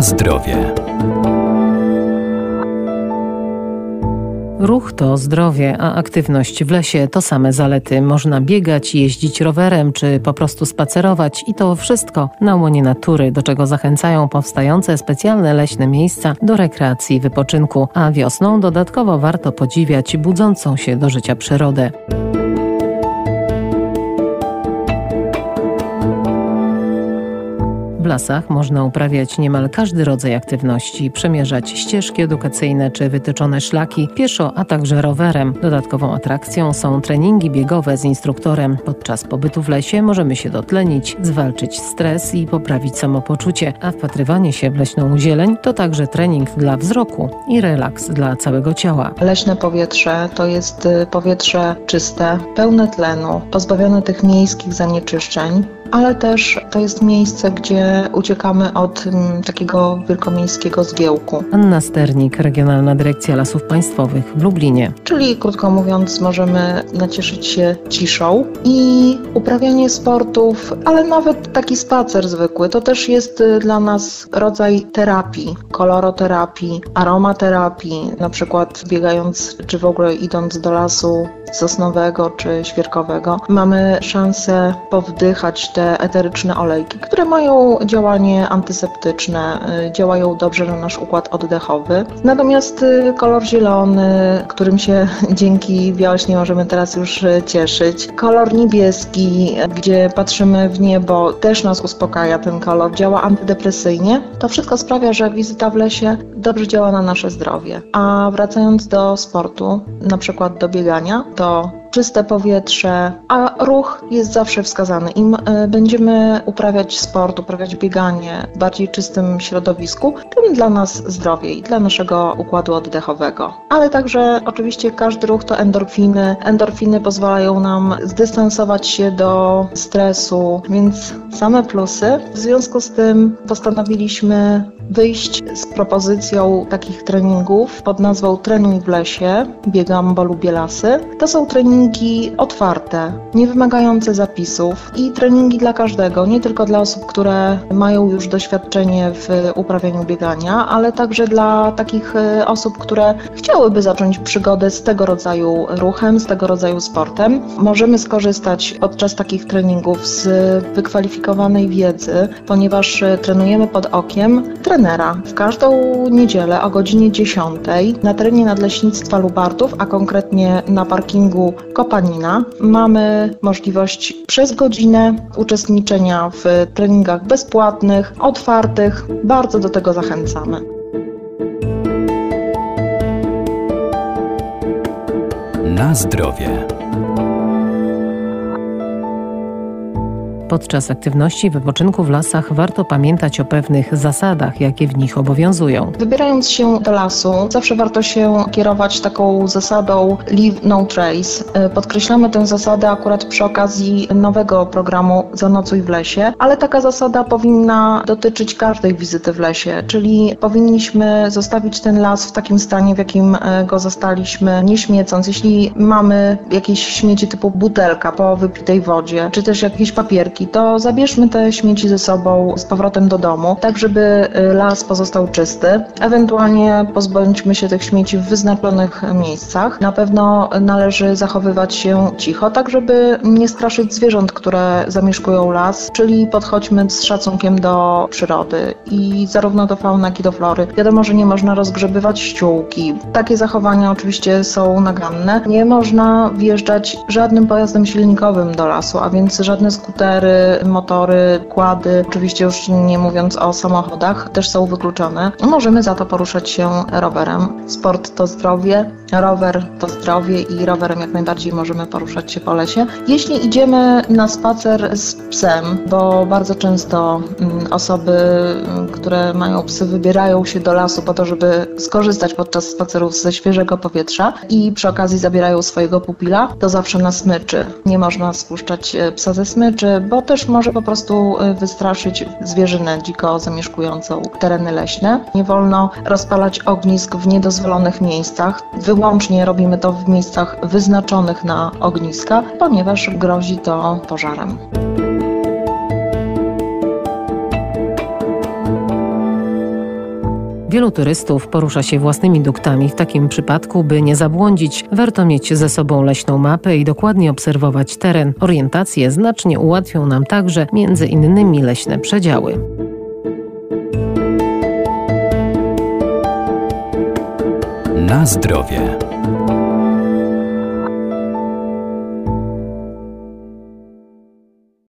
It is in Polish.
Zdrowie. Ruch to zdrowie, a aktywność w lesie to same zalety. Można biegać, jeździć rowerem czy po prostu spacerować i to wszystko na łonie natury, do czego zachęcają powstające specjalne leśne miejsca do rekreacji i wypoczynku, a wiosną dodatkowo warto podziwiać budzącą się do życia przyrodę. Lasach można uprawiać niemal każdy rodzaj aktywności, przemierzać ścieżki edukacyjne czy wytyczone szlaki pieszo, a także rowerem. Dodatkową atrakcją są treningi biegowe z instruktorem. Podczas pobytu w lesie możemy się dotlenić, zwalczyć stres i poprawić samopoczucie, a wpatrywanie się w leśną zieleń to także trening dla wzroku i relaks dla całego ciała. Leśne powietrze to jest y, powietrze czyste, pełne tlenu, pozbawione tych miejskich zanieczyszczeń, ale też to jest miejsce, gdzie uciekamy od mm, takiego wielkomiejskiego zgiełku. Anna Sternik, Regionalna Dyrekcja Lasów Państwowych w Lublinie. Czyli krótko mówiąc, możemy nacieszyć się ciszą i uprawianie sportów, ale nawet taki spacer zwykły, to też jest y, dla nas rodzaj terapii, koloroterapii, aromaterapii, na przykład biegając czy w ogóle idąc do lasu sosnowego czy świerkowego, mamy szansę powdychać te eteryczne olejki, które mają działanie antyseptyczne, y, działają dobrze na nasz układ oddechowy. Natomiast y, kolor zielony, którym się dzięki wiośnie możemy teraz już y, cieszyć, kolor niebieski, gdzie patrzymy w niebo, też nas uspokaja ten kolor, działa antydepresyjnie. To wszystko sprawia, że wizyta w lesie dobrze działa na nasze zdrowie. A wracając do sportu, na przykład do biegania, to czyste powietrze, a ruch jest zawsze wskazany. Im e, będziemy uprawiać sport, uprawiać bieganie w bardziej czystym środowisku, tym dla nas zdrowiej, dla naszego układu oddechowego. Ale także oczywiście każdy ruch to endorfiny. Endorfiny pozwalają nam zdystansować się do stresu, więc same plusy. W związku z tym postanowiliśmy wyjść z propozycją takich treningów pod nazwą Trenuj w lesie. Biegam, bo lubię lasy. To są treningi otwarte, nie wymagające zapisów i treningi dla każdego, nie tylko dla osób, które mają już doświadczenie w uprawianiu biegania, ale także dla takich e, osób, które chciałyby zacząć przygodę z tego rodzaju ruchem, z tego rodzaju sportem. Możemy skorzystać podczas takich treningów z wykwalifikowanej wiedzy, ponieważ e, trenujemy pod okiem trenera. W każdą niedzielę o godzinie 10 na terenie Nadleśnictwa Lubartów, a konkretnie na parkingu Kopanina, mamy możliwość przez godzinę uczestniczenia w treningach bezpłatnych, otwartych. Bardzo do tego zachęcamy. Na zdrowie. Podczas aktywności wypoczynku w lasach warto pamiętać o pewnych zasadach, jakie w nich obowiązują. Wybierając się do lasu, zawsze warto się kierować taką zasadą Leave No Trace. E, podkreślamy tę zasadę akurat przy okazji nowego programu Zanocuj w lesie, ale taka zasada powinna dotyczyć każdej wizyty w lesie, czyli powinniśmy zostawić ten las w takim stanie, w jakim e, go zastaliśmy, nie śmiecąc. Jeśli mamy jakieś śmieci typu butelka po wypitej wodzie, czy też jakieś papierki, to zabierzmy te śmieci ze sobą z powrotem do domu, tak żeby y, las pozostał czysty. Ewentualnie pozbądźmy się tych śmieci w wyznaczonych miejscach. Na pewno należy zachowywać się cicho, tak żeby nie straszyć zwierząt, które zamieszkują las, czyli podchodźmy z szacunkiem do przyrody i zarówno do fauny, jak i do flory. Wiadomo, że nie można rozgrzebywać ściółki. Takie zachowania oczywiście są naganne. Nie można wjeżdżać żadnym pojazdem silnikowym do lasu, a więc żadne skutery, motory, kłady, oczywiście już nie mówiąc o samochodach, też są wykluczone. Możemy za to poruszać się rowerem. Sport to zdrowie, rower to zdrowie i rowerem jak najbardziej możemy poruszać się po lesie. Jeśli idziemy na spacer z psem, bo bardzo często mm, osoby, które mają psy, wybierają się do lasu po to, żeby skorzystać podczas spacerów ze świeżego powietrza i przy okazji zabierają swojego pupila, to zawsze na smyczy. Nie można spuszczać e, psa ze smyczy, bo też może po prostu e, wystraszyć zwierzynę dziko zamieszkującą tereny leśne. Nie wolno rozpalać ognisk w niedozwolonych miejscach. Wyłącznie robimy to w miejscach wyznaczonych na ogniska, ponieważ grozi to pożarem. Wielu turystów porusza się własnymi duktami. W takim przypadku, by nie zabłądzić, warto mieć ze sobą leśną mapę i dokładnie obserwować teren. Orientację znacznie ułatwią nam także między innymi leśne przedziały. Na zdrowie.